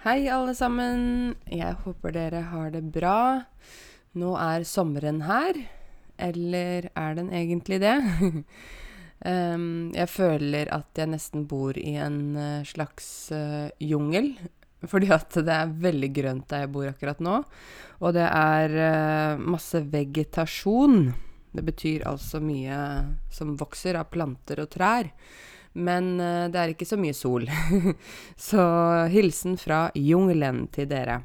Hei, alle sammen. Jeg håper dere har det bra. Nå er sommeren her. Eller er den egentlig det? um, jeg føler at jeg nesten bor i en uh, slags uh, jungel. Fordi at det er veldig grønt der jeg bor akkurat nå. Og det er uh, masse vegetasjon. Det betyr altså mye som vokser av planter og trær. Men uh, det er ikke så mye sol. så hilsen fra jungelen til dere.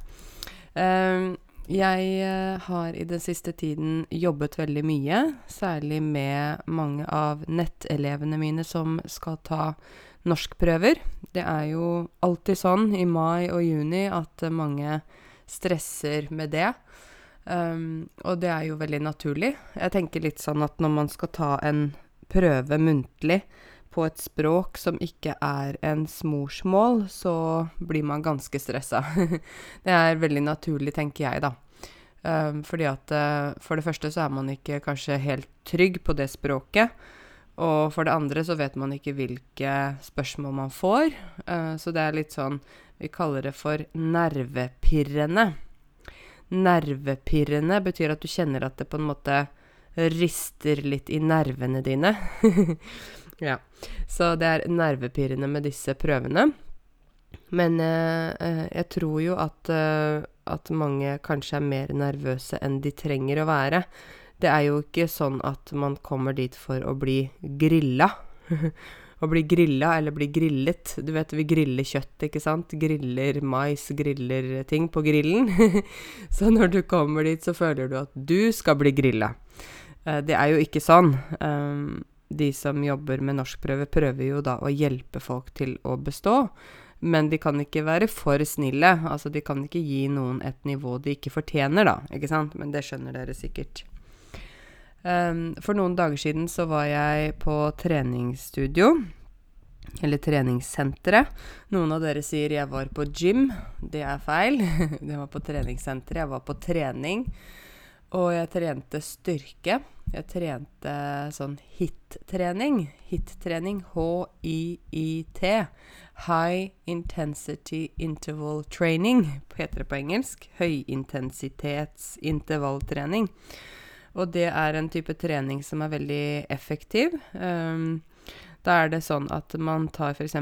Uh, jeg uh, har i den siste tiden jobbet veldig mye, særlig med mange av nettelevene mine som skal ta norskprøver. Det er jo alltid sånn i mai og juni at mange stresser med det. Um, og det er jo veldig naturlig. Jeg tenker litt sånn at når man skal ta en prøve muntlig, på et språk som ikke er ens morsmål, så blir man ganske stressa. det er veldig naturlig, tenker jeg, da. Um, fordi at uh, for det første så er man ikke kanskje helt trygg på det språket. Og for det andre så vet man ikke hvilke spørsmål man får. Uh, så det er litt sånn Vi kaller det for nervepirrende. Nervepirrende betyr at du kjenner at det på en måte rister litt i nervene dine. Ja. Så det er nervepirrende med disse prøvene. Men eh, eh, jeg tror jo at, eh, at mange kanskje er mer nervøse enn de trenger å være. Det er jo ikke sånn at man kommer dit for å bli grilla. å bli grilla eller bli grillet. Du vet, vi griller kjøtt, ikke sant? Griller mais, griller ting på grillen. så når du kommer dit, så føler du at du skal bli grilla. Eh, det er jo ikke sånn. De som jobber med norskprøve, prøver jo da å hjelpe folk til å bestå. Men de kan ikke være for snille. Altså, de kan ikke gi noen et nivå de ikke fortjener, da. Ikke sant? Men det skjønner dere sikkert. Um, for noen dager siden så var jeg på treningsstudio. Eller treningssenteret. Noen av dere sier jeg var på gym. Det er feil. det var på treningssenteret. Jeg var på trening. Og jeg trente styrke. Jeg trente sånn HIT-trening. HIT-trening, H-I-I-T. High Intensity Interval Training, heter det på engelsk. Høyintensitetsintervalltrening. Og det er en type trening som er veldig effektiv. Um, da er det sånn at man tar f.eks.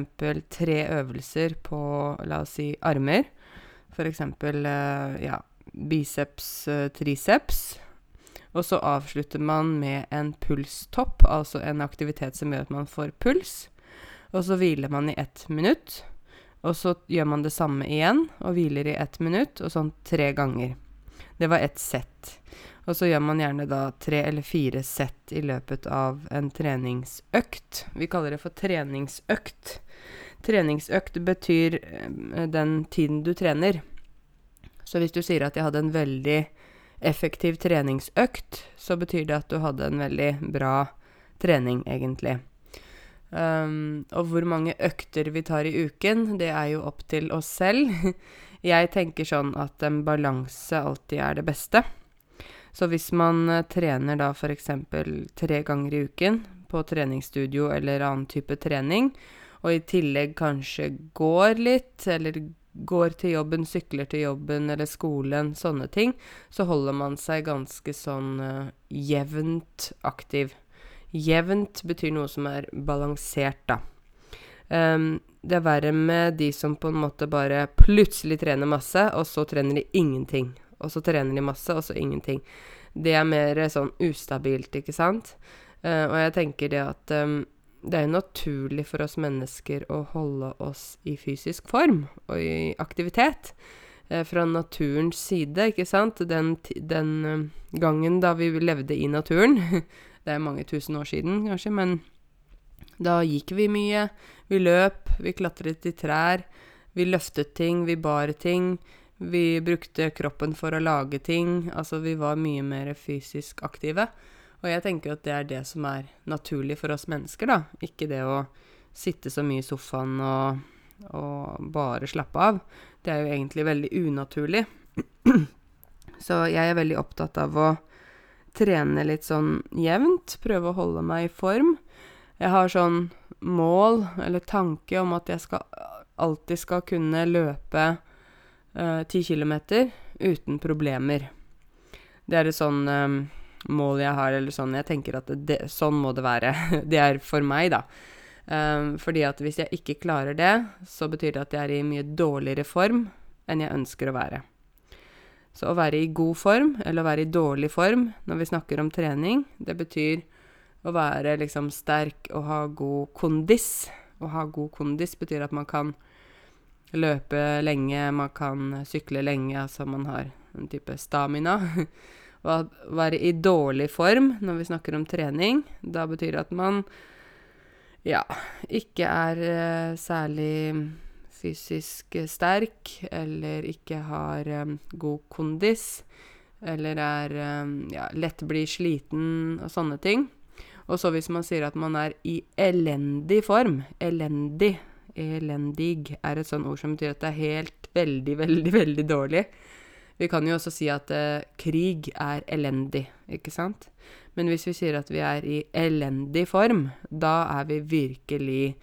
tre øvelser på, la oss si, armer. F.eks. Uh, ja, biceps, uh, triceps. Og så avslutter man med en pulstopp, altså en aktivitet som gjør at man får puls. Og så hviler man i ett minutt. Og så gjør man det samme igjen, og hviler i ett minutt, og sånn tre ganger. Det var ett sett. Og så gjør man gjerne da tre eller fire sett i løpet av en treningsøkt. Vi kaller det for treningsøkt. Treningsøkt betyr eh, den tiden du trener. Så hvis du sier at jeg hadde en veldig effektiv treningsøkt, så betyr det at du hadde en veldig bra trening, egentlig. Um, og hvor mange økter vi tar i uken, det er jo opp til oss selv. Jeg tenker sånn at en balanse alltid er det beste. Så hvis man uh, trener da f.eks. tre ganger i uken på treningsstudio eller annen type trening, og i tillegg kanskje går litt, eller går til jobben, sykler til jobben eller skolen, sånne ting, så holder man seg ganske sånn uh, jevnt aktiv. Jevnt betyr noe som er balansert, da. Um, det er verre med de som på en måte bare plutselig trener masse, og så trener de ingenting. Og så trener de masse, og så ingenting. Det er mer sånn ustabilt, ikke sant? Uh, og jeg tenker det at um, det er jo naturlig for oss mennesker å holde oss i fysisk form og i aktivitet. Eh, fra naturens side, ikke sant. Den, den uh, gangen da vi levde i naturen Det er mange tusen år siden, kanskje, men da gikk vi mye. Vi løp, vi klatret i trær. Vi løftet ting, vi bar ting. Vi brukte kroppen for å lage ting. Altså, vi var mye mer fysisk aktive. Og jeg tenker at det er det som er naturlig for oss mennesker, da. Ikke det å sitte så mye i sofaen og, og bare slappe av. Det er jo egentlig veldig unaturlig. så jeg er veldig opptatt av å trene litt sånn jevnt. Prøve å holde meg i form. Jeg har sånn mål eller tanke om at jeg skal, alltid skal kunne løpe eh, ti kilometer uten problemer. Det er et sånn um, mål jeg har, eller sånn jeg tenker at det, sånn må det være. det er for meg, da. Um, fordi at hvis jeg ikke klarer det, så betyr det at jeg er i mye dårligere form enn jeg ønsker å være. Så å være i god form, eller å være i dårlig form når vi snakker om trening, det betyr å være liksom sterk og ha god kondis. Å ha god kondis betyr at man kan løpe lenge, man kan sykle lenge, altså man har en type stamina. Å være i dårlig form når vi snakker om trening, da betyr det at man ja, ikke er uh, særlig fysisk sterk, eller ikke har um, god kondis, eller er um, ja, lett blir sliten og sånne ting. Og så hvis man sier at man er i elendig form Elendig. Elendig er et sånt ord som betyr at det er helt veldig, veldig, veldig dårlig. Vi kan jo også si at uh, krig er elendig, ikke sant? Men hvis vi sier at vi er i elendig form, da er vi virkelig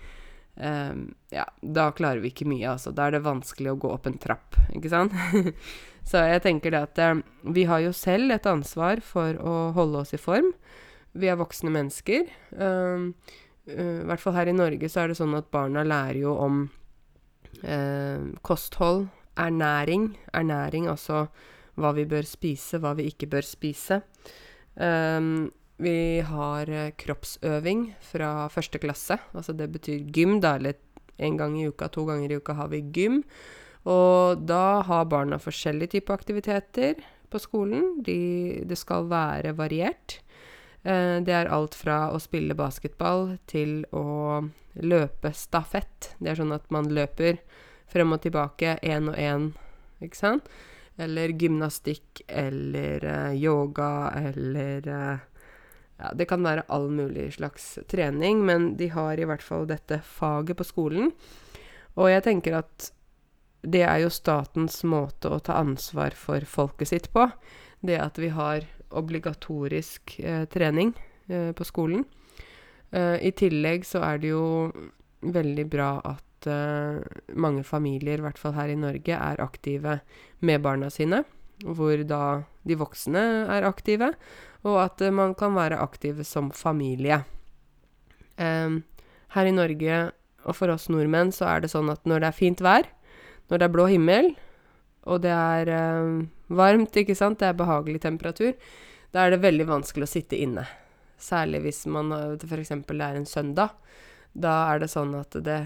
um, Ja, da klarer vi ikke mye, altså. Da er det vanskelig å gå opp en trapp, ikke sant? Så jeg tenker det at um, vi har jo selv et ansvar for å holde oss i form. Vi er voksne mennesker. Um, uh, I hvert fall her i Norge så er det sånn at barna lærer jo om uh, kosthold, ernæring. Ernæring, altså hva vi bør spise, hva vi ikke bør spise. Um, vi har uh, kroppsøving fra første klasse. Altså det betyr gym, da, eller en gang i uka, to ganger i uka har vi gym. Og da har barna forskjellige typer aktiviteter på skolen. De, det skal være variert. Eh, det er alt fra å spille basketball til å løpe stafett. Det er sånn at man løper frem og tilbake én og én, ikke sant? Eller gymnastikk eller uh, yoga eller uh, Ja, det kan være all mulig slags trening, men de har i hvert fall dette faget på skolen. Og jeg tenker at det er jo statens måte å ta ansvar for folket sitt på. Det at vi har obligatorisk uh, trening på skolen. I tillegg så er det jo veldig bra at eh, mange familier, i hvert fall her i Norge, er aktive med barna sine. Hvor da de voksne er aktive, og at uh, man kan være aktive som familie. her i Norge, og for oss nordmenn, så er det sånn at når det er fint vær, når det er blå himmel, og det er eh, varmt, ikke sant, det er behagelig temperatur, da er det veldig vanskelig å sitte inne. Særlig hvis man f.eks. det er en søndag. Da er det sånn at det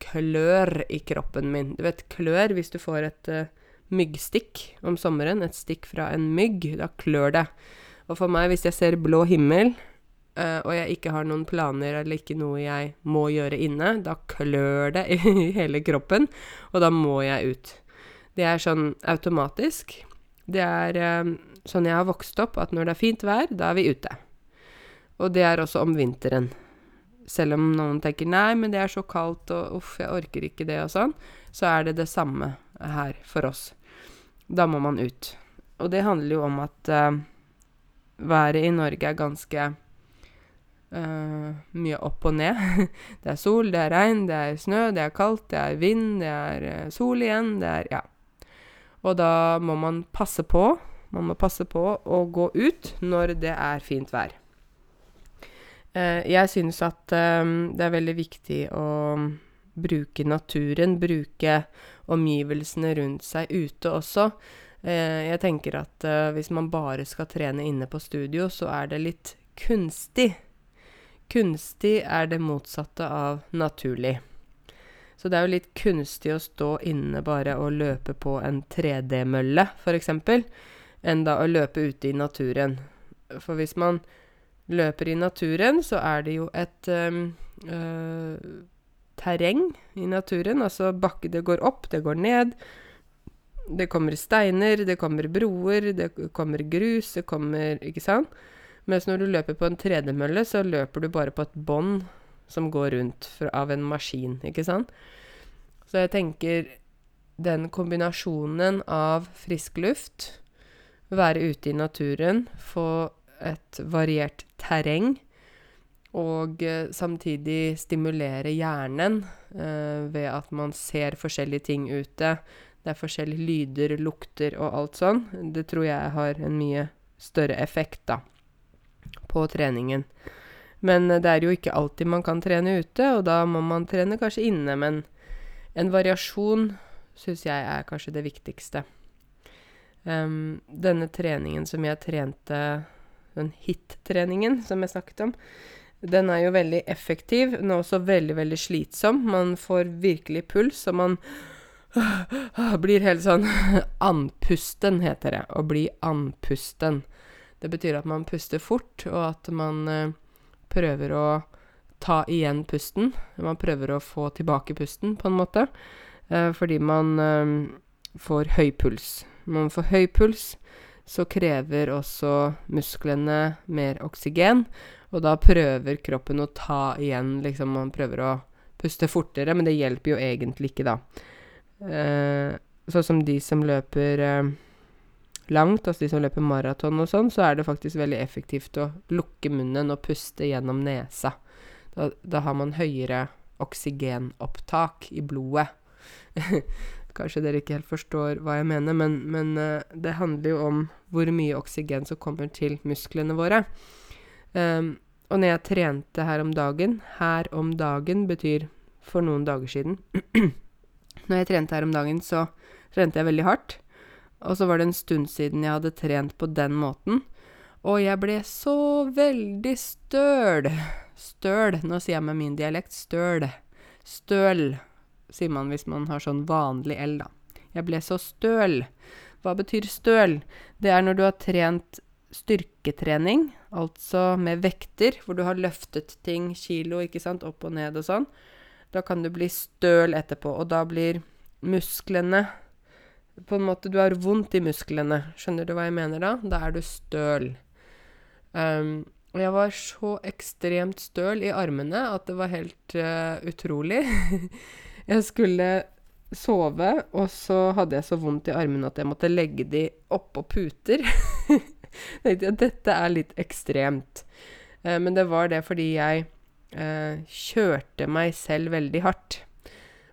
klør i kroppen min. Du vet klør hvis du får et uh, myggstikk om sommeren, et stikk fra en mygg, da klør det. Og for meg, hvis jeg ser blå himmel, uh, og jeg ikke har noen planer eller ikke noe jeg må gjøre inne, da klør det i hele kroppen, og da må jeg ut. Det er sånn automatisk. Det er uh, sånn jeg har vokst opp, at når det er fint vær, da er vi ute. Og det er også om vinteren. Selv om noen tenker 'nei, men det er så kaldt', og 'uff, jeg orker ikke det', og sånn, så er det det samme her for oss. Da må man ut. Og det handler jo om at uh, været i Norge er ganske uh, mye opp og ned. det er sol, det er regn, det er snø, det er kaldt, det er vind, det er uh, sol igjen, det er Ja. Og da må man passe på. Man må passe på å gå ut når det er fint vær. Eh, jeg synes at eh, det er veldig viktig å bruke naturen, bruke omgivelsene rundt seg ute også. Eh, jeg tenker at eh, hvis man bare skal trene inne på studio, så er det litt kunstig. Kunstig er det motsatte av naturlig. Så det er jo litt kunstig å stå inne bare og løpe på en 3D-mølle, f.eks., enn da å løpe ute i naturen. For hvis man løper i naturen, så er det jo et um, uh, terreng i naturen. Altså bakke Det går opp, det går ned. Det kommer steiner, det kommer broer, det kommer grus, det kommer Ikke sant? Mens når du løper på en tredemølle, så løper du bare på et bånd som går rundt fra, av en maskin, ikke sant? Så jeg tenker den kombinasjonen av frisk luft, være ute i naturen, få et variert terreng, og eh, samtidig stimulere hjernen eh, ved at man ser forskjellige ting ute. Det er forskjellige lyder, lukter og alt sånn. Det tror jeg har en mye større effekt, da, på treningen. Men det er jo ikke alltid man kan trene ute, og da må man trene kanskje inne. Men en variasjon syns jeg er kanskje det viktigste. Um, denne treningen som jeg trente, den hit-treningen som jeg snakket om, den er jo veldig effektiv. Den er også veldig, veldig slitsom. Man får virkelig puls, og man blir helt sånn andpusten, heter det. Å bli andpusten. Det betyr at man puster fort, og at man eh, prøver å ta igjen pusten. Man prøver å få tilbake pusten, på en måte. Eh, fordi man eh, får høy puls. Man får høy puls, så krever også musklene mer oksygen, og da prøver kroppen å ta igjen, liksom. Man prøver å puste fortere, men det hjelper jo egentlig ikke, da. Eh, sånn som de som løper eh, langt, altså de som løper maraton og sånn, så er det faktisk veldig effektivt å lukke munnen og puste gjennom nesa. Da, da har man høyere oksygenopptak i blodet. Kanskje dere ikke helt forstår hva jeg mener, men, men uh, det handler jo om hvor mye oksygen som kommer til musklene våre. Um, og når jeg trente her om dagen Her om dagen betyr for noen dager siden. når jeg trente her om dagen, så trente jeg veldig hardt. Og så var det en stund siden jeg hadde trent på den måten. Og jeg ble så veldig støl. Støl. Nå sier jeg med min dialekt støl. Støl sier man hvis man har sånn vanlig L, da. Jeg ble så støl. Hva betyr støl? Det er når du har trent styrketrening, altså med vekter, hvor du har løftet ting, kilo, ikke sant, opp og ned og sånn. Da kan du bli støl etterpå, og da blir musklene På en måte, du har vondt i musklene. Skjønner du hva jeg mener da? Da er du støl. Um, og jeg var så ekstremt støl i armene at det var helt uh, utrolig. Jeg skulle sove, og så hadde jeg så vondt i armene at jeg måtte legge de oppå puter. tenkte jeg dette er litt ekstremt. Eh, men det var det fordi jeg eh, kjørte meg selv veldig hardt.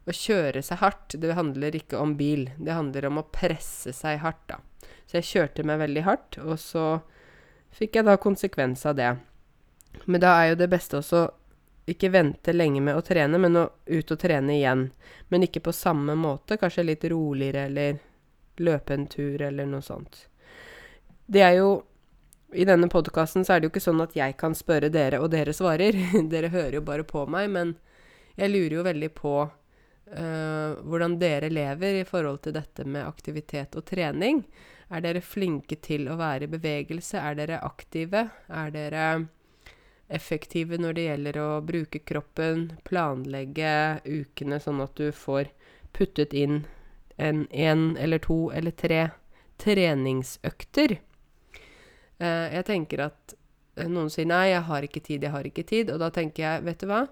Å kjøre seg hardt, det handler ikke om bil. Det handler om å presse seg hardt, da. Så jeg kjørte meg veldig hardt, og så fikk jeg da konsekvens av det. Men da er jo det beste også ikke vente lenge med å trene, men å ut og trene igjen. Men ikke på samme måte, kanskje litt roligere, eller løpe en tur, eller noe sånt. Det er jo I denne podkasten så er det jo ikke sånn at jeg kan spørre dere, og dere svarer. dere hører jo bare på meg, men jeg lurer jo veldig på uh, hvordan dere lever i forhold til dette med aktivitet og trening. Er dere flinke til å være i bevegelse? Er dere aktive? Er dere effektive når det gjelder å bruke kroppen, planlegge ukene sånn at du får puttet inn en én eller to eller tre treningsøkter. Eh, jeg tenker at eh, noen sier 'nei, jeg har ikke tid, jeg har ikke tid', og da tenker jeg, vet du hva?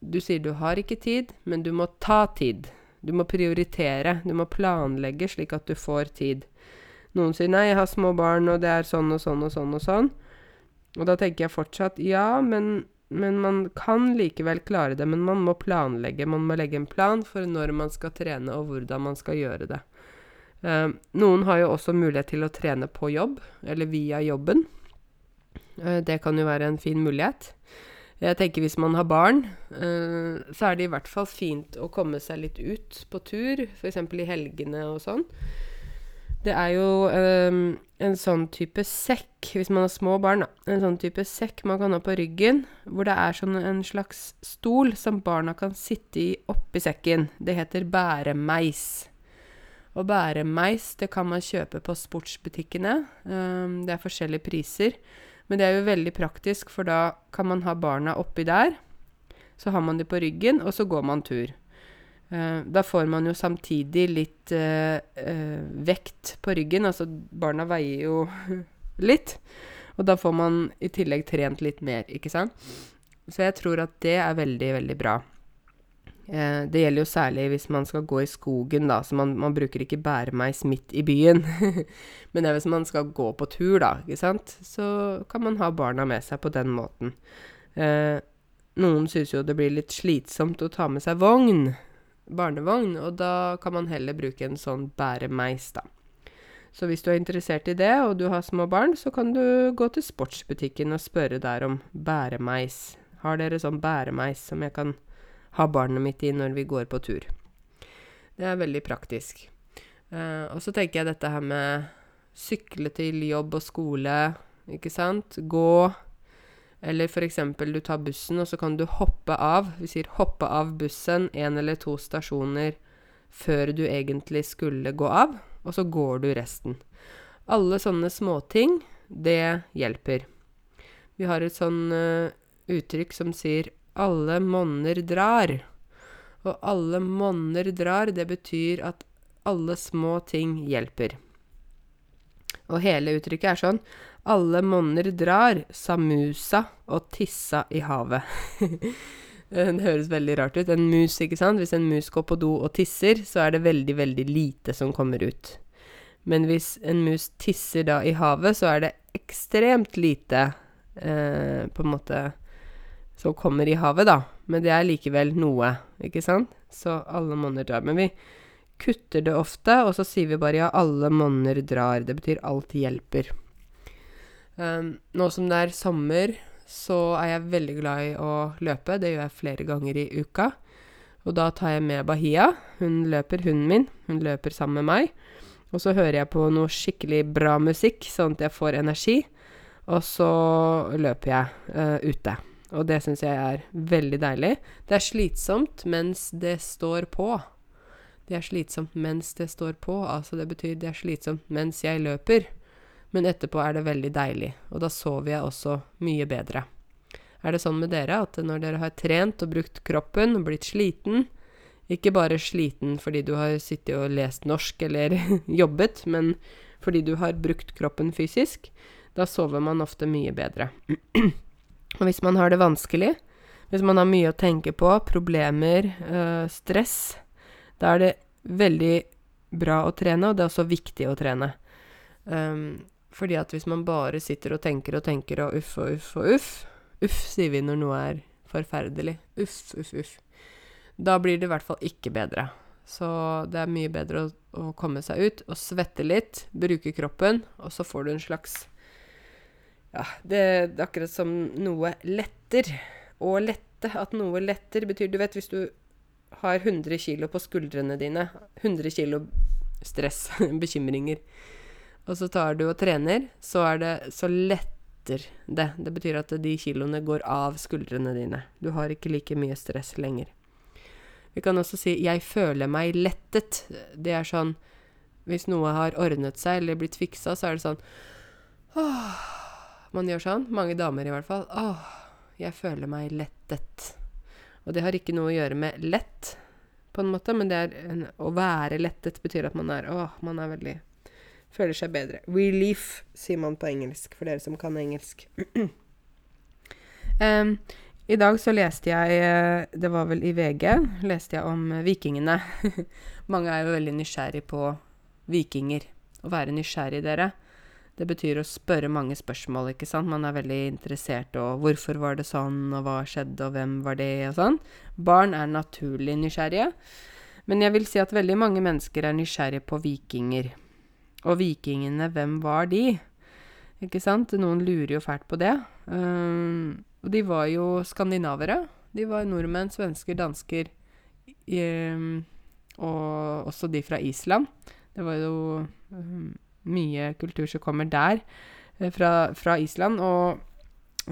Du sier du har ikke tid, men du må ta tid. Du må prioritere, du må planlegge slik at du får tid. Noen sier 'nei, jeg har små barn, og det er sånn og sånn og sånn og sånn'. Og da tenker jeg fortsatt ja, men, men, man kan likevel klare det. Men man må planlegge. Man må legge en plan for når man skal trene, og hvordan man skal gjøre det. Uh, noen har jo også mulighet til å trene på jobb, eller via jobben. Uh, det kan jo være en fin mulighet. Jeg tenker hvis man har barn, uh, så er det i hvert fall fint å komme seg litt ut på tur, f.eks. i helgene og sånn. Det er jo um, en sånn type sekk, hvis man har små barn, da. En sånn type sekk man kan ha på ryggen, hvor det er sånn en slags stol som barna kan sitte i oppi sekken. Det heter bæremeis. Og bæremeis, det kan man kjøpe på sportsbutikkene. Um, det er forskjellige priser. Men det er jo veldig praktisk, for da kan man ha barna oppi der. Så har man de på ryggen, og så går man tur. Uh, da får man jo samtidig litt uh, uh, vekt på ryggen. Altså, barna veier jo litt. Og da får man i tillegg trent litt mer, ikke sant? Så jeg tror at det er veldig, veldig bra. det gjelder jo særlig hvis man skal gå i skogen, da. Så man, man bruker ikke bæremeis midt i byen. Men hvis man skal gå på tur, da, ikke sant. Så kan man ha barna med seg på den måten. noen syns jo det blir litt slitsomt å ta med seg vogn. Barnevogn, og da kan man heller bruke en sånn bæremeis, da. Så hvis du er interessert i det, og du har små barn, så kan du gå til sportsbutikken og spørre der om bæremeis. Har dere sånn bæremeis som jeg kan ha barnet mitt i når vi går på tur? Det er veldig praktisk. Uh, og så tenker jeg dette her med sykle til jobb og skole, ikke sant. Gå. Eller eksempel du tar bussen, og så kan du hoppe av. Vi sier hoppe av bussen én eller to stasjoner før du egentlig skulle gå av og så går du resten. Alle sånne småting, det hjelper. Vi har et sånn uh, uttrykk som sier 'alle monner drar'. Og 'alle monner drar', det betyr at alle små ting hjelper. Og hele uttrykket er sånn 'alle monner drar', sa musa og tissa i havet'. det høres veldig rart ut. En mus, ikke sant. Hvis en mus går på do og tisser, så er det veldig, veldig lite som kommer ut. Men hvis en mus tisser da i havet, så er det ekstremt lite eh, på en måte som kommer i havet, da. Men det er likevel noe, ikke sant? Så alle monner drar. Men vi kutter det ofte, og så sier vi bare ja, alle monner drar. Det betyr alt hjelper. Um, nå som det er sommer, så er jeg veldig glad i å løpe. Det gjør jeg flere ganger i uka. Og da tar jeg med Bahia. Hun løper, hunden min. Hun løper sammen med meg. Og så hører jeg på noe skikkelig bra musikk, sånn at jeg får energi. Og så løper jeg uh, ute. Og det syns jeg er veldig deilig. Det er slitsomt mens det står på. Det er slitsomt mens det står på. Altså det betyr det er slitsomt mens jeg løper. Men etterpå er det veldig deilig, og da sover jeg også mye bedre. Er det sånn med dere at når dere har trent og brukt kroppen og blitt sliten, ikke bare sliten fordi du har sittet og lest norsk eller jobbet, men fordi du har brukt kroppen fysisk, da sover man ofte mye bedre. og hvis man har det vanskelig, hvis man har mye å tenke på, problemer, øh, stress, da er det veldig bra å trene, og det er også viktig å trene. Um, fordi at hvis man bare sitter og tenker og tenker og uff og uff og uff Uff, sier vi når noe er forferdelig. Uff, uff, uff. Da blir det i hvert fall ikke bedre. Så det er mye bedre å, å komme seg ut og svette litt, bruke kroppen, og så får du en slags Ja, det, det er akkurat som noe letter. Å lette. At noe letter betyr Du vet hvis du har 100 kilo på skuldrene dine 100 kilo stress, bekymringer og så tar du og trener, så er det så letter det. Det betyr at de kiloene går av skuldrene dine. Du har ikke like mye stress lenger. Vi kan også si 'jeg føler meg lettet'. Det er sånn Hvis noe har ordnet seg eller blitt fiksa, så er det sånn åh, Man gjør sånn. Mange damer i hvert fall. 'Åh, jeg føler meg lettet'. Og det har ikke noe å gjøre med lett, på en måte, men det er en, å være lettet betyr at man er Åh, man er veldig føler seg bedre. Relief, sier man på engelsk, for dere som kan engelsk. um, I dag så leste jeg, eh, det var vel i VG, leste jeg om vikingene. Mange er jo veldig nysgjerrig på vikinger. Å være nysgjerrig, dere. Det betyr å spørre mange spørsmål, ikke sant. Man er veldig interessert, og hvorfor var det sånn, og hva skjedde, og hvem var det, og sånn. Barn er naturlig nysgjerrige. Men jeg vil si at veldig mange mennesker er nysgjerrige på vikinger. Og vikingene, hvem var de? Ikke sant? Noen lurer jo fælt på det. Um, og de var jo skandinavere. De var nordmenn, svensker, dansker um, og også de fra Island. Det var jo um, mye kultur som kommer der, fra, fra, Island. Og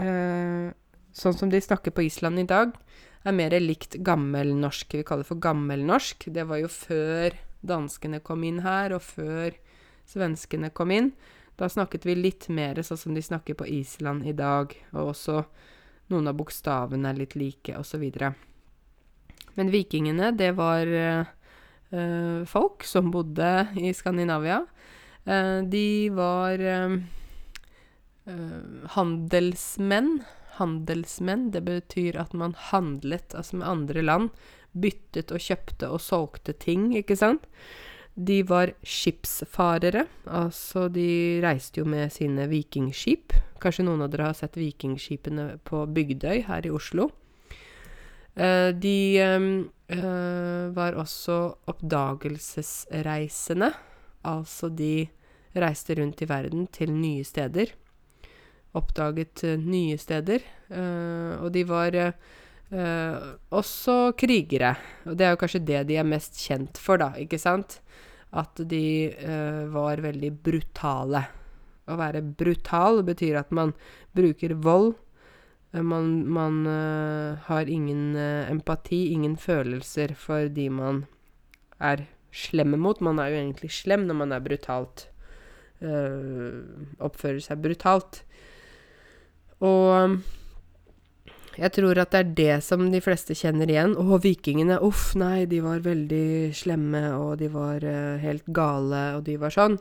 uh, sånn som de snakker på Island i dag, er mer likt gammelnorsk. Vi kaller det for gammelnorsk. Det var jo før danskene kom inn her, og før svenskene kom inn. Da snakket vi litt mer sånn som de snakker på Island i dag, og også noen av bokstavene er litt like, osv. Men vikingene, det var øh, folk som bodde i Skandinavia. Uh, de var øh, handelsmenn. Handelsmenn, det betyr at man handlet, altså med andre land. Byttet og kjøpte og solgte ting, ikke sant. De var skipsfarere, altså de reiste jo med sine vikingskip. Kanskje noen av dere har sett vikingskipene på Bygdøy her i Oslo. Eh, de eh, var også oppdagelsesreisende. Altså de reiste rundt i verden til nye steder. Oppdaget eh, nye steder. Og de var også krigere. Og det er jo kanskje det de er mest kjent for, da, ikke sant? At de var veldig brutale. Å være brutal betyr at man bruker vold. Man, man har ingen empati, ingen følelser for de man er slemme mot. Man er jo egentlig slem når man er brutalt Oppfører seg brutalt. Og jeg tror at det er det som de fleste kjenner igjen. Å, vikingene, uff, nei, de var veldig slemme, og de var uh, helt gale, og de var sånn.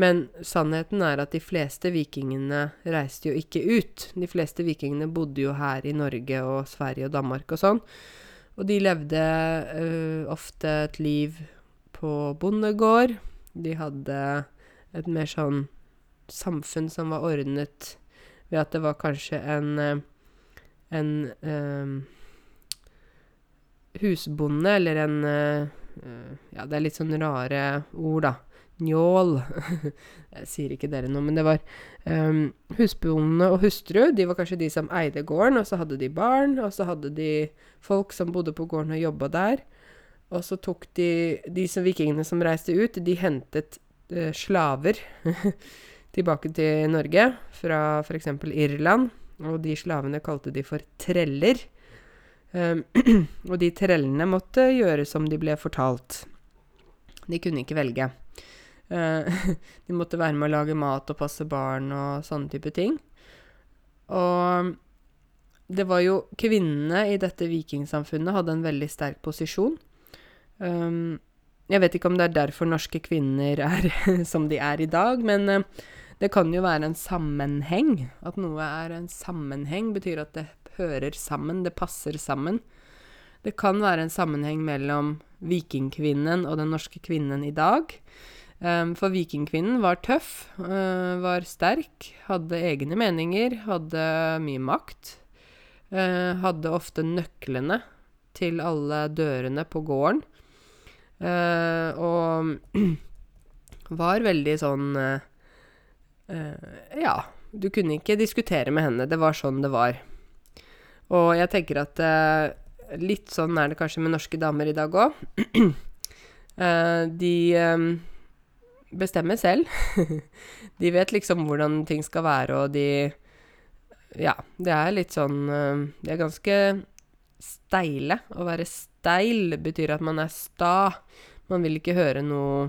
Men sannheten er at de fleste vikingene reiste jo ikke ut. De fleste vikingene bodde jo her i Norge og Sverige og Danmark og sånn. Og de levde uh, ofte et liv på bondegård. De hadde et mer sånn samfunn som var ordnet ved at det var kanskje en eh, en um, husbonde, eller en uh, Ja, det er litt sånn rare ord, da. Njål. Jeg sier ikke dere noe, men det var um, husbonde og hustru. De var kanskje de som eide gården, og så hadde de barn, og så hadde de folk som bodde på gården og jobba der. Og så tok de De som vikingene som reiste ut, de hentet uh, slaver tilbake til Norge fra f.eks. Irland. Og de slavene kalte de for treller. Um, og de trellene måtte gjøre som de ble fortalt. De kunne ikke velge. Uh, de måtte være med å lage mat og passe barn og sånne type ting. Og det var jo Kvinnene i dette vikingsamfunnet hadde en veldig sterk posisjon. Um, jeg vet ikke om det er derfor norske kvinner er som de er i dag, men uh, det kan jo være en sammenheng. At noe er en sammenheng, betyr at det hører sammen, det passer sammen. Det kan være en sammenheng mellom vikingkvinnen og den norske kvinnen i dag. Um, for vikingkvinnen var tøff, uh, var sterk, hadde egne meninger, hadde mye makt. Uh, hadde ofte nøklene til alle dørene på gården. Uh, og var veldig sånn Uh, ja. Du kunne ikke diskutere med henne. Det var sånn det var. Og jeg tenker at uh, litt sånn er det kanskje med norske damer i dag òg. eh, de um, bestemmer selv. de vet liksom hvordan ting skal være, og de Ja, det er litt sånn De er ganske steile. Å være steil betyr at man er sta. Man vil ikke høre noe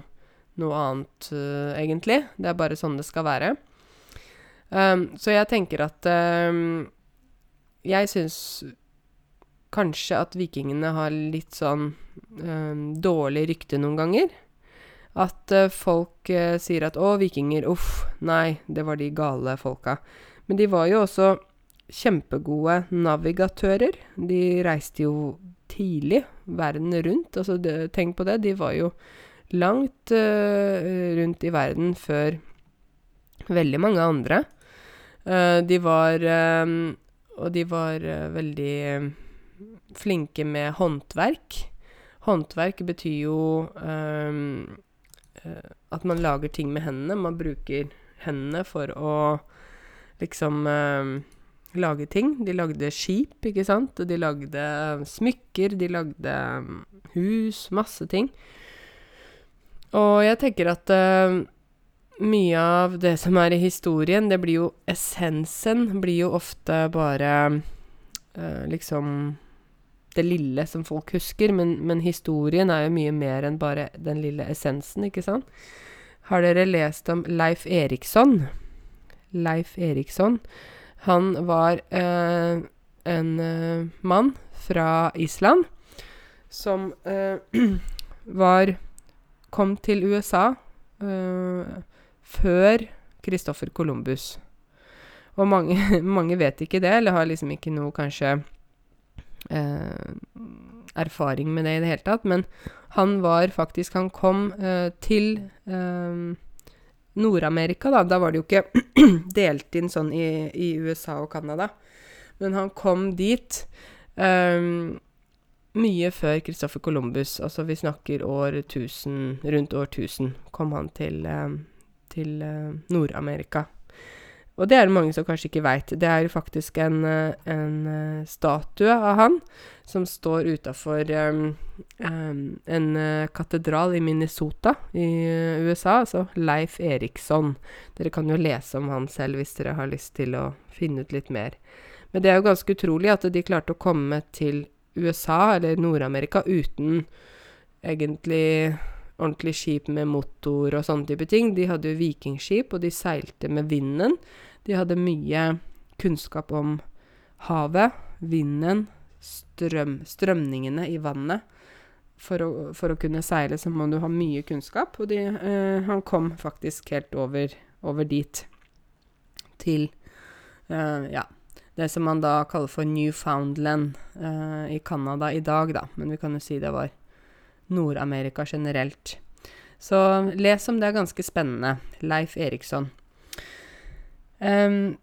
noe annet, uh, egentlig. Det er bare sånn det skal være. Um, så jeg tenker at um, Jeg syns kanskje at vikingene har litt sånn um, dårlig rykte noen ganger. At uh, folk uh, sier at 'å, vikinger, uff, nei, det var de gale folka'. Men de var jo også kjempegode navigatører. De reiste jo tidlig verden rundt. Altså, det, tenk på det. De var jo langt uh, rundt i verden før veldig mange andre. Uh, de var um, Og de var veldig flinke med håndverk. Håndverk betyr jo um, at man lager ting med hendene. Man bruker hendene for å liksom lage ting. De lagde skip, ikke sant, og de lagde smykker, de lagde hus, masse ting. Og jeg tenker at uh, mye av det som er i historien, det blir jo Essensen blir jo ofte bare uh, liksom det lille som folk husker, men, men, historien er jo mye mer enn bare den lille essensen, ikke sant? Har dere lest om Leif Eriksson? Leif Eriksson. Han var uh, en mann fra Island som var kom til USA uh, før Christoffer Columbus. Og mange, mange, vet ikke det, eller har liksom ikke noe kanskje uh, erfaring med det i det hele tatt. Men han var faktisk Han kom uh, til Nord-Amerika, da. Da var det jo ikke delt inn sånn i, i USA og Canada. Men han kom dit um, mye før Christoffer Columbus, altså vi snakker år 1000, rundt år 1000, kom han til, eh, til eh, Nord-Amerika. Og det er det mange som kanskje ikke veit. Det er jo faktisk en, eh, en statue av han som står utafor um, en katedral i Minnesota i USA, altså Leif Eriksson. Dere kan jo lese om han selv hvis dere har lyst til å finne ut litt mer. Men det er jo ganske utrolig at de klarte å komme til USA, eller Nord-Amerika, uten egentlig ordentlig skip med motor og sånne type ting. De hadde jo vikingskip, og de seilte med vinden. De hadde mye kunnskap om havet, vinden, strøm, strømningene i vannet. For å, for å, kunne seile så må du ha mye kunnskap, og de, eh, han kom faktisk helt over, over dit. Til eh, ja, det som man da kaller for Newfoundland eh, i Canada i dag, da. Men vi kan jo si det var Nord-Amerika generelt. Så les om det, er ganske spennende. Leif Eriksson. Um,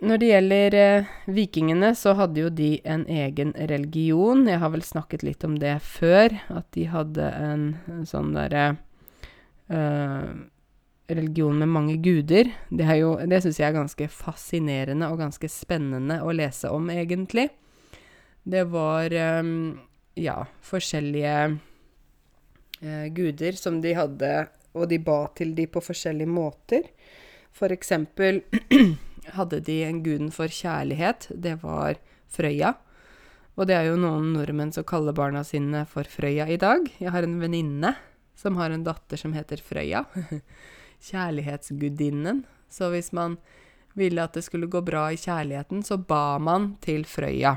når det gjelder eh, vikingene, så hadde jo de en egen religion. Jeg har vel snakket litt om det før, at de hadde en, en sånn derre eh, religion med mange guder. Det, er det syns jeg er ganske fascinerende og ganske spennende å lese om, egentlig. Det var eh, ja, forskjellige eh, guder som de hadde, og de ba til de på forskjellige måter. For eksempel hadde de en guden for kjærlighet. Det var Frøya. Og det er jo noen nordmenn som kaller barna sine for Frøya i dag. Jeg har en venninne som har en datter som heter Frøya. Kjærlighetsgudinnen. Så hvis man ville at det skulle gå bra i kjærligheten, så ba man til Frøya.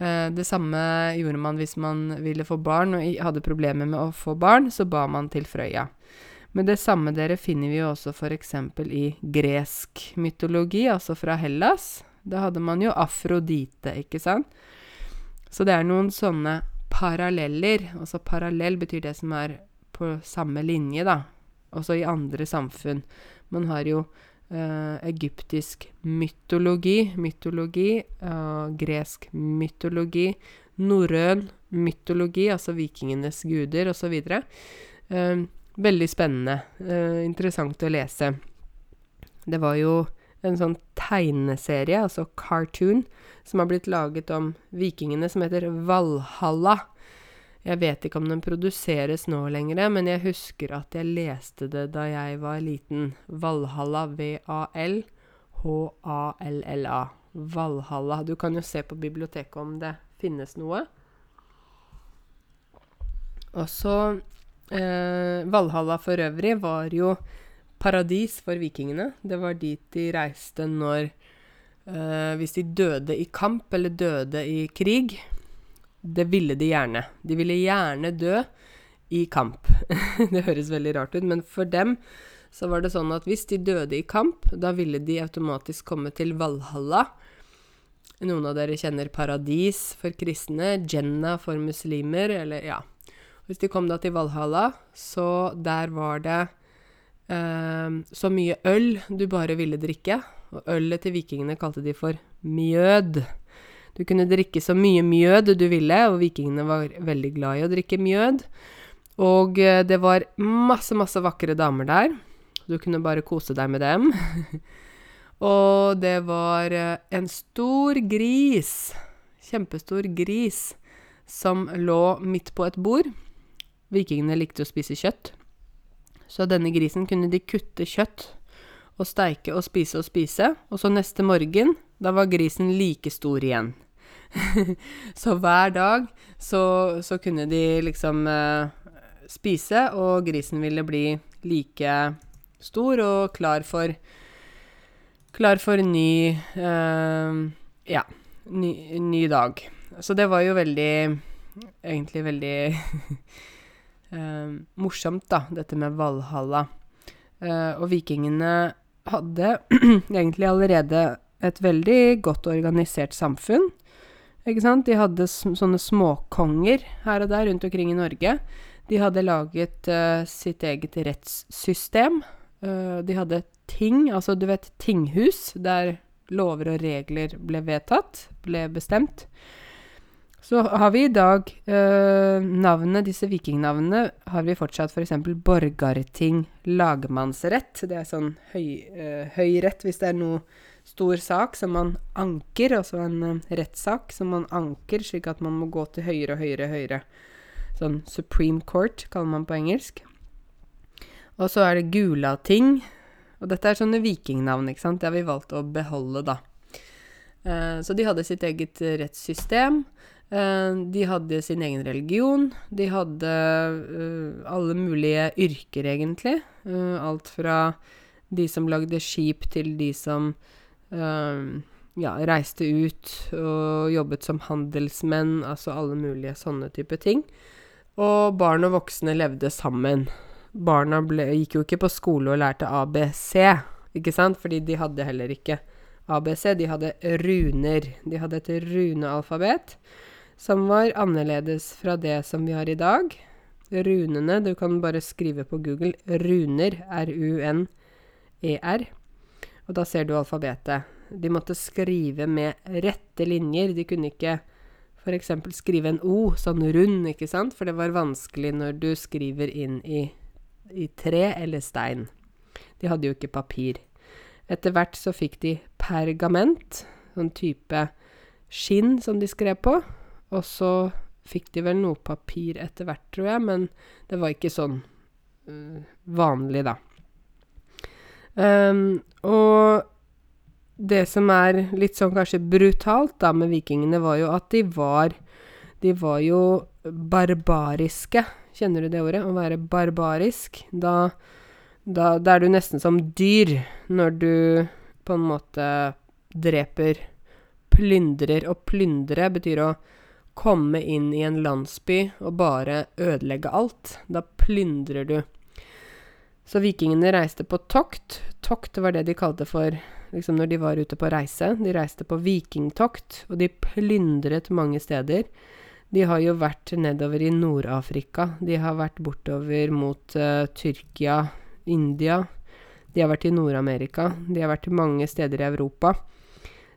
Eh, det samme gjorde man hvis man ville få barn og hadde problemer med å få barn, så ba man til Frøya. Men det samme dere finner vi jo også f.eks. i gresk mytologi, altså fra Hellas. Da hadde man jo Afrodite, ikke sant? Så det er noen sånne paralleller. Altså parallell betyr det som er på samme linje, da. Også i andre samfunn. Man har jo uh, egyptisk mytologi, mytologi, uh, gresk mytologi, norrøn mytologi, altså vikingenes guder, osv. Uh, Veldig spennende. Uh, interessant å lese. Det var jo en sånn tegneserie, altså cartoon, som har blitt laget om vikingene, som heter Valhalla. Jeg vet ikke om den produseres nå lenger, men jeg husker at jeg leste det da jeg var liten. Valhalla, V-A-L-H-A-L-L-A. Valhalla. Du kan jo se på biblioteket om det finnes noe. Og så Eh, Valhalla for øvrig var jo paradis for vikingene. Det var dit de reiste når eh, Hvis de døde i kamp eller døde i krig. Det ville de gjerne. De ville gjerne dø i kamp. det høres veldig rart ut, men for dem så var det sånn at hvis de døde i kamp, da ville de automatisk komme til Valhalla. Noen av dere kjenner Paradis for kristne, Jenna for muslimer, eller ja. Hvis de kom da til Valhalla, så der var det eh, så mye øl du bare ville drikke. Og ølet til vikingene kalte de for mjød. Du kunne drikke så mye mjød du ville, og vikingene var veldig glad i å drikke mjød. Og eh, det var masse, masse vakre damer der. Du kunne bare kose deg med dem. og det var eh, en stor gris, kjempestor gris, som lå midt på et bord. Vikingene likte å spise kjøtt. Så denne grisen kunne de kutte kjøtt og steike og spise og spise, og så neste morgen, da var grisen like stor igjen. så hver dag så, så kunne de liksom eh, spise, og grisen ville bli like stor og klar for Klar for ny eh, Ja, ny, ny dag. Så det var jo veldig Egentlig veldig eh, morsomt, da, dette med Valhalla. Eh, og vikingene hadde egentlig allerede et veldig godt organisert samfunn. Ikke sant? De hadde sånne småkonger her og der rundt omkring i Norge. De hadde laget uh, sitt eget rettssystem. Uh, de hadde ting, altså du vet tinghus, der lover og regler ble vedtatt, ble bestemt. Så har vi i dag uh, navnene, disse vikingnavnene, har vi fortsatt f.eks. For borgarting, lagmannsrett. Det er sånn høy, eh, høyrett hvis det er noe stor sak som man anker, altså en uh, rettssak som man anker, slik at man må gå til høyere og høyere høyere. Sånn Supreme Court, kaller man på engelsk. Og så er det Gulating. Og dette er sånne vikingnavn, ikke sant. Det har vi valgt å beholde, da. Uh, så de hadde sitt eget rettssystem. Eh, de hadde sin egen religion. De hadde uh, alle mulige yrker, egentlig. Uh, alt fra de som lagde skip, til de som ja, reiste ut og jobbet som handelsmenn. Altså alle mulige sånne type ting. Og barn og voksne levde sammen. Barna ble, gikk jo ikke på skole og lærte ABC, ikke sant? Fordi de hadde heller ikke ABC. De hadde runer. De hadde et runealfabet som var annerledes fra det som vi har i dag. Runene Du kan bare skrive på Google runer, R-U-N-E-R, og da ser du alfabetet. De måtte skrive med rette linjer. De kunne ikke f.eks. skrive en O, sånn rund, ikke sant, for det var vanskelig når du skriver inn i, i tre eller stein. De hadde jo ikke papir. Etter hvert så fikk de pergament, sånn type skinn som de skrev på. Og så fikk de vel noe papir etter hvert, tror jeg, men det var ikke sånn uh, vanlig, da. Um, og det som er litt sånn kanskje brutalt da med vikingene, var jo at de var De var jo barbariske. Kjenner du det ordet? Å være barbarisk. Da, da, da er du nesten som dyr når du på en måte dreper Plyndrer. Og plyndre betyr å komme inn i en landsby og bare ødelegge alt. Da plyndrer du. Så vikingene reiste på tokt. Tokt var det de kalte for liksom når de var ute på reise. De reiste på vikingtokt, og de plyndret mange steder. De har jo vært nedover i Nord-Afrika. De har vært bortover mot uh, Tyrkia, India. De har vært i Nord-Amerika. De har vært mange steder i Europa.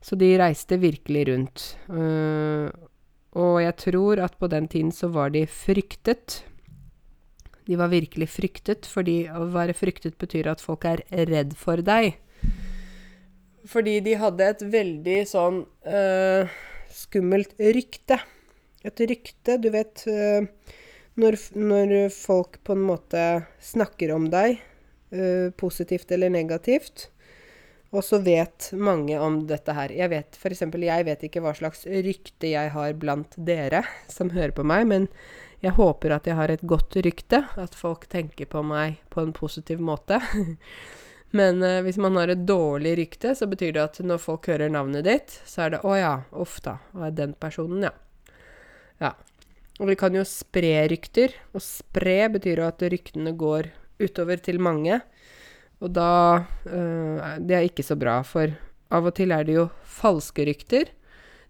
Så de reiste virkelig rundt. Uh, og jeg tror at på den tiden så var de fryktet. De var virkelig fryktet, fordi å være fryktet betyr at folk er redd for deg. Fordi de hadde et veldig sånn uh, skummelt rykte. Et rykte, du vet uh, når, når, folk på en måte snakker om deg, uh, positivt eller negativt, og så vet mange om dette her. Jeg vet f.eks. jeg vet ikke hva slags rykte jeg har blant dere som hører på meg, men jeg håper at jeg har et godt rykte. At folk tenker på meg på en positiv måte. men uh, hvis man har et dårlig rykte, så betyr det at når folk hører navnet ditt, så er det 'Å ja, uff da. Hva er den personen, ja'. Ja. Og vi kan jo spre rykter. Og spre betyr jo at ryktene går utover til mange. Og da øh, Det er ikke så bra, for av og til er det jo falske rykter.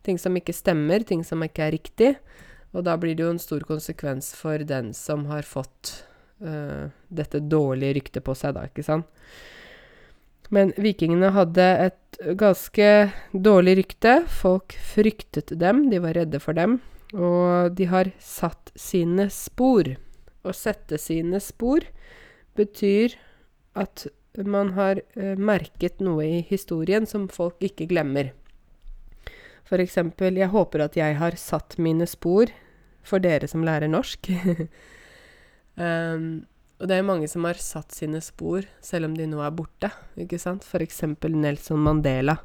Ting som ikke stemmer, ting som ikke er riktig. Og da blir det jo en stor konsekvens for den som har fått uh, dette dårlige ryktet på seg, da, ikke sant. Men vikingene hadde et ganske dårlig rykte. Folk fryktet dem, de var redde for dem. Og de har satt sine spor. Å sette sine spor betyr at man har uh, merket noe i historien som folk ikke glemmer. For eksempel, jeg håper at jeg har satt mine spor for dere som lærer norsk. um, og det er mange som har satt sine spor, selv om de nå er borte. ikke sant? Eksempel Nelson Mandela.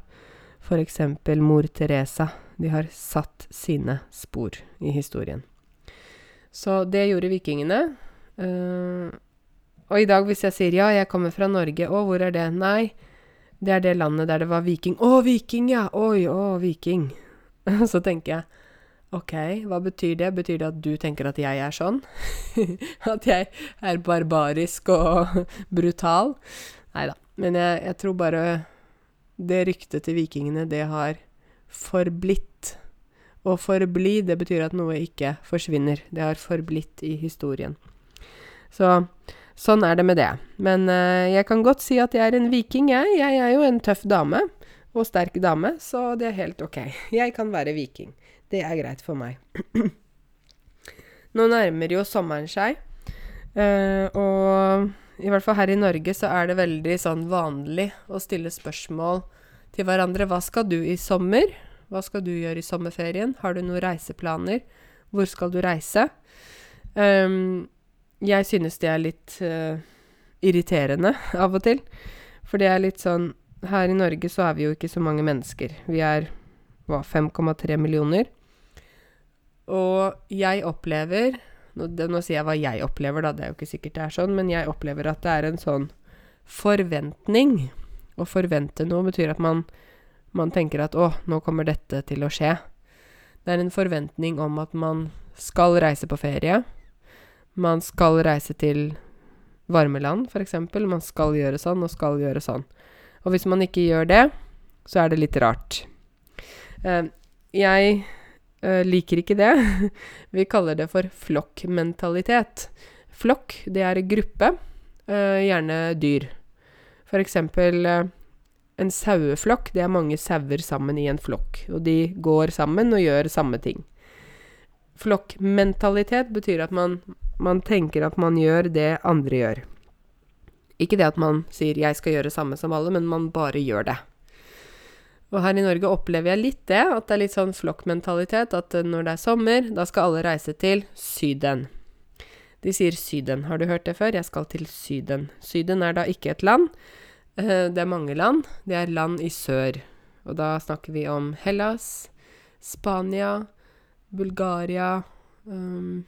Eksempel mor Teresa. De har satt sine spor i historien. Så det gjorde vikingene. Uh, og i dag hvis jeg sier ja, jeg kommer fra Norge, å, hvor er det? Nei, det er det landet der det var viking. Å, viking, ja! Oi, å, viking. Så tenker jeg ok, hva betyr det? Betyr det at du tenker at jeg er sånn? at jeg er barbarisk og brutal? Nei da. Men jeg, jeg tror bare det ryktet til vikingene, det har forblitt. Å forbli, det betyr at noe ikke forsvinner. Det har forblitt i historien. Så Sånn er det med det. Men uh, jeg kan godt si at jeg er en viking, jeg. Jeg er jo en tøff dame. Og sterk dame, så det er helt ok. Jeg kan være viking. Det er greit for meg. Nå nærmer jo sommeren seg, uh, og i hvert fall her i Norge så er det veldig sånn vanlig å stille spørsmål til hverandre. Hva skal du i sommer? Hva skal du gjøre i sommerferien? Har du noen reiseplaner? Hvor skal du reise? Um, jeg synes det er litt uh, irriterende av og til. For det er litt sånn Her i Norge så er vi jo ikke så mange mennesker. Vi er hva, 5,3 millioner. Og jeg opplever nå, det, nå, sier jeg hva jeg opplever, da. Det er jo ikke sikkert det er sånn, men jeg opplever at det er en sånn forventning. Å forvente noe betyr at man, man tenker at å, nå kommer dette til å skje. Det er en forventning om at man skal reise på ferie. Man skal reise til varmeland, f.eks. Man skal gjøre sånn og skal gjøre sånn. Og hvis man ikke gjør det, så er det litt rart. Uh, jeg uh, liker ikke det. Vi kaller det for flokkmentalitet. Flokk, det er gruppe, uh, gjerne dyr. For eksempel en saueflokk, det er mange sauer sammen i en flokk. Og de går sammen og gjør samme ting. Flokkmentalitet betyr at man, man tenker at man gjør det andre gjør. Ikke det at man sier 'jeg skal gjøre samme som alle', men man bare gjør det. Og her i Norge opplever jeg litt det, at det er litt sånn flokkmentalitet. At når det er sommer, da skal alle reise til Syden. De sier Syden. Har du hørt det før? Jeg skal til Syden. Syden er da ikke et land. Eh, det er mange land. Det er land i sør. Og da snakker vi om Hellas, Spania, Bulgaria um,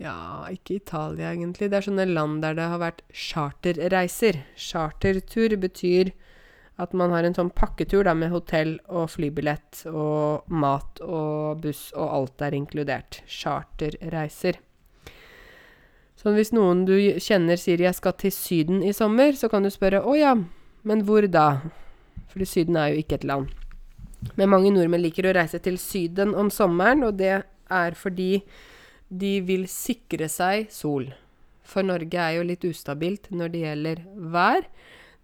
Ja, ikke Italia, egentlig. Det er sånne land der det har vært charterreiser. Chartertur betyr at man har en sånn pakketur da, med hotell og flybillett og mat og buss, og alt er inkludert. Charterreiser. Så hvis noen du kjenner sier 'jeg skal til Syden i sommer', så kan du spørre 'å ja, men hvor da?' Fordi Syden er jo ikke et land. Men mange nordmenn liker å reise til Syden om sommeren, og det er fordi de vil sikre seg sol. For Norge er jo litt ustabilt når det gjelder vær.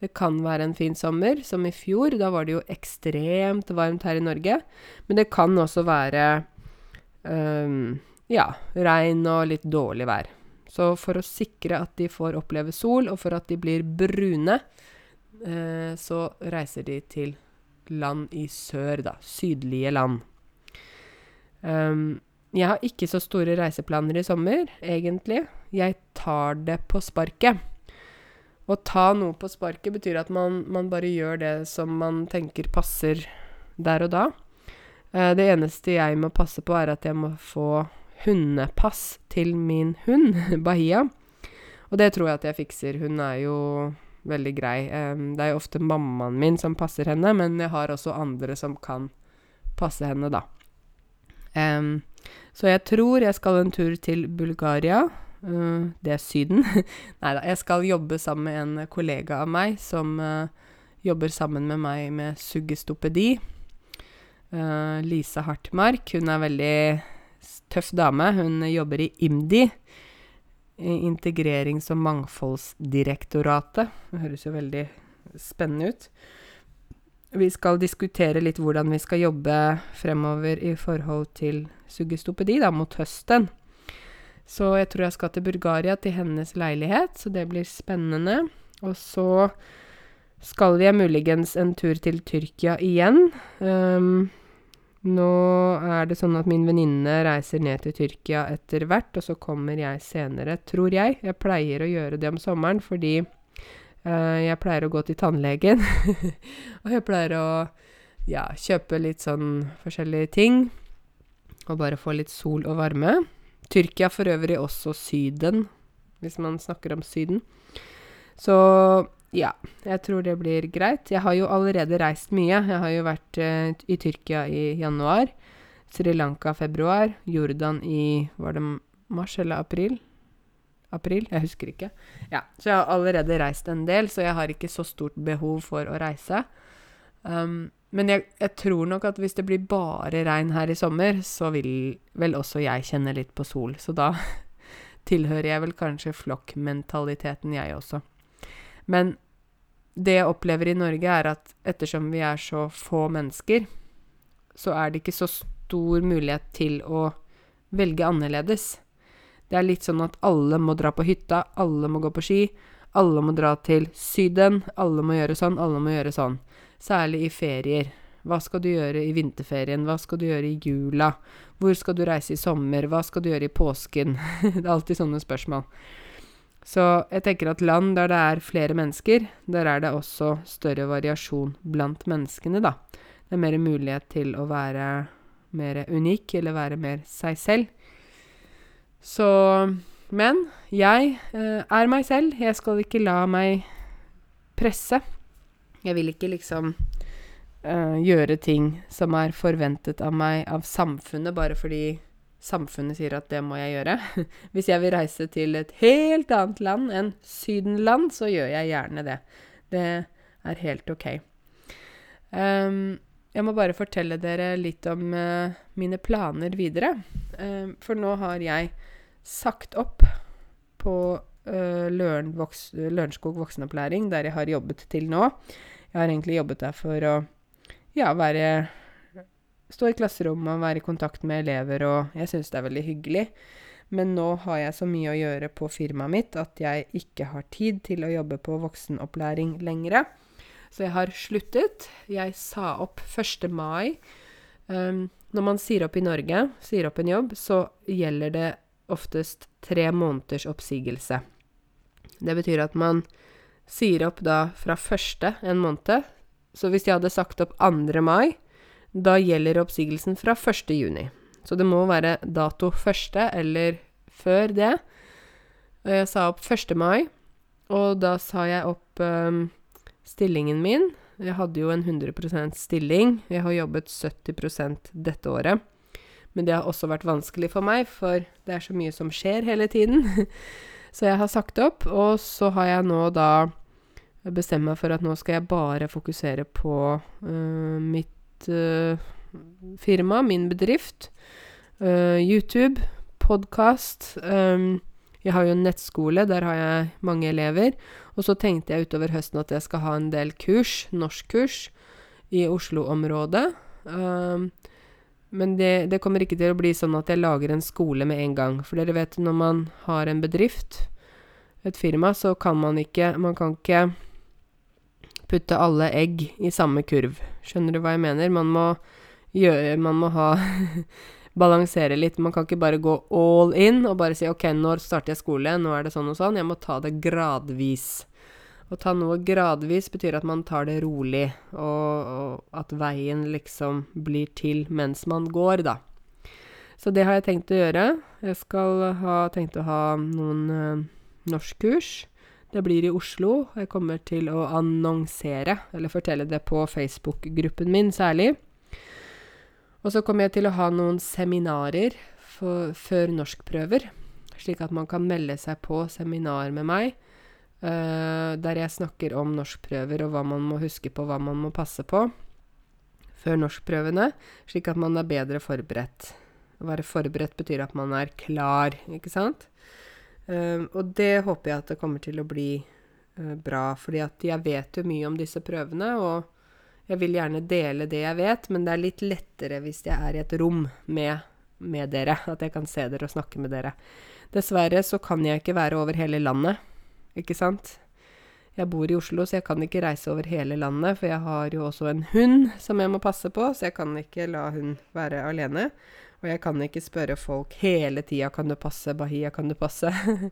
Det kan være en fin sommer, som i fjor. Da var det jo ekstremt varmt her i Norge. Men det kan også være um, ja, regn og litt dårlig vær. Så for å sikre at de får oppleve sol, og for at de blir brune, uh, så reiser de til land i sør, da. Sydlige land. Um, jeg har ikke så store reiseplaner i sommer, egentlig. Jeg tar det på sparket. Å ta noe på sparket betyr at man, man, bare gjør det som man tenker passer der og da. Eh, det eneste jeg må passe på, er at jeg må få hundepass til min hund, Bahia. Og det tror jeg at jeg fikser. Hun er jo veldig grei. Det er jo ofte mammaen min som passer henne, men jeg har også andre som kan passe henne, da. Så jeg tror jeg skal en tur til Bulgaria. Uh, det er Syden. Nei da, jeg skal jobbe sammen med en kollega av meg som uh, jobber sammen med meg med suggestopedi. Uh, Lise Hartmark. Hun er veldig tøff dame. Hun jobber i IMDi. Integrerings- og mangfoldsdirektoratet. Det høres jo veldig spennende ut. Vi skal diskutere litt hvordan vi skal jobbe fremover i forhold til suggestopedi da, mot høsten. Så jeg tror jeg skal til Bulgaria, til hennes leilighet, så det blir spennende. Og så skal jeg muligens en tur til Tyrkia igjen. Um, nå er det sånn at min venninne reiser ned til Tyrkia etter hvert, og så kommer jeg senere, tror jeg. Jeg pleier å gjøre det om sommeren fordi uh, jeg pleier å gå til tannlegen. og jeg pleier å ja, kjøpe litt sånn forskjellige ting. Og bare få litt sol og varme. Tyrkia for øvrig også Syden, hvis man snakker om Syden. Så ja, jeg tror det blir greit. Jeg har jo allerede reist mye. Jeg har jo vært eh, i Tyrkia i januar. Sri Lanka februar. Jordan i Var det mars eller april? April? Jeg husker ikke. Ja, Så jeg har allerede reist en del, så jeg har ikke så stort behov for å reise. Um, men jeg, jeg, tror nok at hvis det blir bare regn her i sommer, så vil vel også jeg kjenne litt på sol. Så da tilhører jeg vel kanskje flokkmentaliteten, jeg også. Men det jeg opplever i Norge, er at ettersom vi er så få mennesker, så er det ikke så stor mulighet til å velge annerledes. Det er litt sånn at alle må dra på hytta, alle må gå på ski, alle må dra til Syden, alle må gjøre sånn, alle må gjøre sånn. Særlig i ferier. Hva skal du gjøre i vinterferien? Hva skal du gjøre i jula? Hvor skal du reise i sommer? Hva skal du gjøre i påsken? det er alltid sånne spørsmål. Så jeg tenker at land der det er flere mennesker, der er det også større variasjon blant menneskene, da. Det er mer mulighet til å være mer unik, eller være mer seg selv. Så Men jeg eh, er meg selv. Jeg skal ikke la meg presse. Jeg vil ikke liksom uh, gjøre ting som er forventet av meg av samfunnet, bare fordi samfunnet sier at det må jeg gjøre. Hvis jeg vil reise til et helt annet land enn Sydenland, så gjør jeg gjerne det. Det er helt ok. Um, jeg må bare fortelle dere litt om uh, mine planer videre. Um, for nå har jeg sagt opp på uh, Lørenskog voksenopplæring, der jeg har jobbet til nå. Jeg har egentlig jobbet der for å ja, være Stå i klasserommet og være i kontakt med elever, og jeg syns det er veldig hyggelig. Men nå har jeg så mye å gjøre på firmaet mitt at jeg ikke har tid til å jobbe på voksenopplæring lenger. Så jeg har sluttet. Jeg sa opp 1. mai. Um, når man sier opp i Norge, sier opp en jobb, så gjelder det oftest tre måneders oppsigelse. Det betyr at man sier opp da fra første en måned, så hvis jeg hadde sagt opp 2. mai, da gjelder oppsigelsen fra 1. juni. Så det må være dato første eller før det. Og jeg sa opp 1. mai, og da sa jeg opp um, stillingen min. Jeg hadde jo en 100% stilling. Jeg har jobbet 70% dette året. Men det har også vært vanskelig for meg, for det er så mye som skjer hele tiden. så jeg har sagt opp, og så har jeg nå da bestemt meg for at nå skal jeg bare fokusere på uh, mitt uh, firma, min bedrift. Uh, YouTube, podkast. Um, jeg har jo en nettskole, der har jeg mange elever. Og så tenkte jeg utover høsten at jeg skal ha en del kurs, norskkurs, i Oslo-området. Um, men det, det, kommer ikke til å bli sånn at jeg lager en skole med en gang. For dere vet, når man har en bedrift, et firma, så kan man ikke Man kan ikke putte alle egg i samme kurv. Skjønner du hva jeg mener? Man må gjøre Man må ha Balansere litt. Man kan ikke bare gå all in og bare si OK, når starter jeg skole? Nå er det sånn og sånn. Jeg må ta det gradvis. Å ta noe gradvis betyr at man tar det rolig, og, og at veien liksom blir til mens man går, da. Så det har jeg tenkt å gjøre. Jeg skal ha tenkt å ha noen eh, norskkurs. Det blir i Oslo. Jeg kommer til å annonsere, eller fortelle det på Facebook-gruppen min særlig. Og så kommer jeg til å ha noen seminarer for, før norskprøver, slik at man kan melde seg på seminar med meg, uh, der jeg snakker om norskprøver og hva man må huske på, hva man må passe på før norskprøvene, slik at man er bedre forberedt. Å være forberedt betyr at man er klar, ikke sant? Uh, og det håper jeg at det kommer til å bli uh, bra, fordi jeg vet jo mye om disse prøvene, og jeg vil gjerne dele det jeg vet, men det er litt lettere hvis jeg er i et rom med, med dere, at jeg kan se dere og snakke med dere. Dessverre så kan jeg ikke være over hele landet, ikke sant? Jeg bor i Oslo, så jeg kan ikke reise over hele landet, for jeg har jo også en hund som jeg må passe på, så jeg kan ikke la hun være alene. Og jeg kan ikke spørre folk hele tida 'Kan du passe? Bahia, kan du passe?'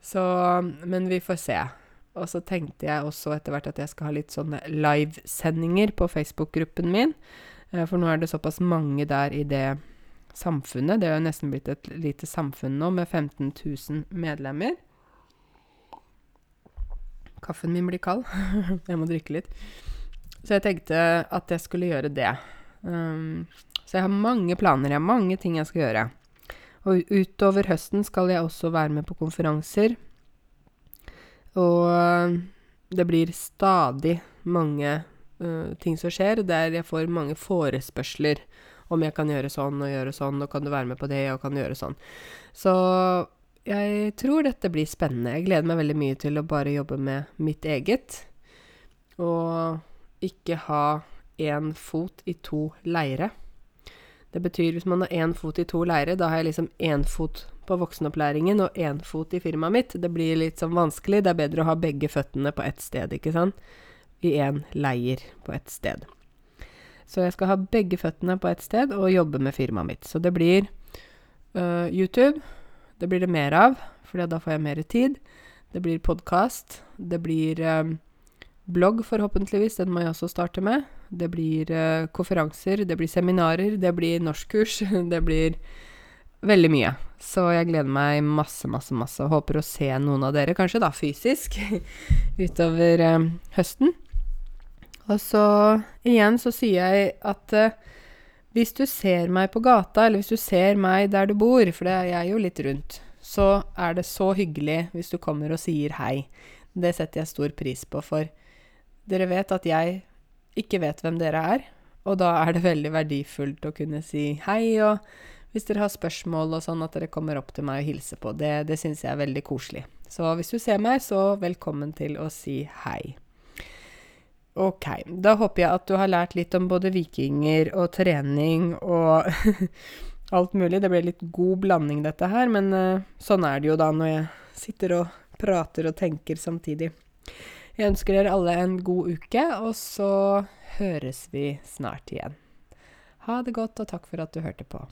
så Men vi får se. Og så tenkte jeg også etter hvert at jeg skal ha litt sånne livesendinger på Facebook-gruppen min. Eh, for nå er det såpass mange der i det samfunnet. Det er jo nesten blitt et lite samfunn nå, med 15 000 medlemmer. Kaffen min blir kald. jeg må drikke litt. Så jeg tenkte at jeg skulle gjøre det. Um, så jeg har mange planer, jeg har mange ting jeg skal gjøre. Og utover høsten skal jeg også være med på konferanser. Og øh, det blir stadig mange uh, ting som skjer, der jeg får mange forespørsler om jeg kan gjøre sånn og gjøre sånn, og kan du være med på det, og kan du gjøre sånn. Så jeg tror dette blir spennende. Jeg gleder meg veldig mye til å bare jobbe med mitt eget. Og ikke ha én fot i to leire. Det betyr hvis man har én fot i to leire, da har jeg liksom én fot på voksenopplæringen og én fot i firmaet mitt. Det blir litt sånn vanskelig. Det er bedre å ha begge føttene på ett sted, ikke sant? I én leir på ett sted. Så jeg skal ha begge føttene på ett sted og jobbe med firmaet mitt. Så det blir uh, YouTube. Det blir det mer av, for da får jeg mer tid. Det blir podkast. Det blir eh, blogg, forhåpentligvis. Den må jeg også starte med. Det blir eh, konferanser, det blir seminarer, det blir norskkurs. det blir veldig mye. Så jeg gleder meg masse, masse, masse. Håper å se noen av dere, kanskje da fysisk, utover eh, høsten. Og så igjen så sier jeg at uh, hvis du ser meg på gata, eller hvis du ser meg der du bor, for det er jeg jo litt rundt, så er det så hyggelig hvis du kommer og sier hei. Det setter jeg stor pris på, for dere vet at jeg ikke vet hvem dere er, og da er det veldig verdifullt å kunne si hei, og hvis dere har spørsmål og sånn, at dere kommer opp til meg og hilser på. Det, det syns jeg er veldig koselig. Så hvis du ser meg, så velkommen til å si hei. Ok, da håper jeg at du har lært litt om både vikinger og trening og alt mulig. Det ble litt god blanding, dette her, men uh, sånn er det jo da når jeg sitter og prater og tenker samtidig. Jeg ønsker dere alle en god uke, og så høres vi snart igjen. Ha det godt, og takk for at du hørte på.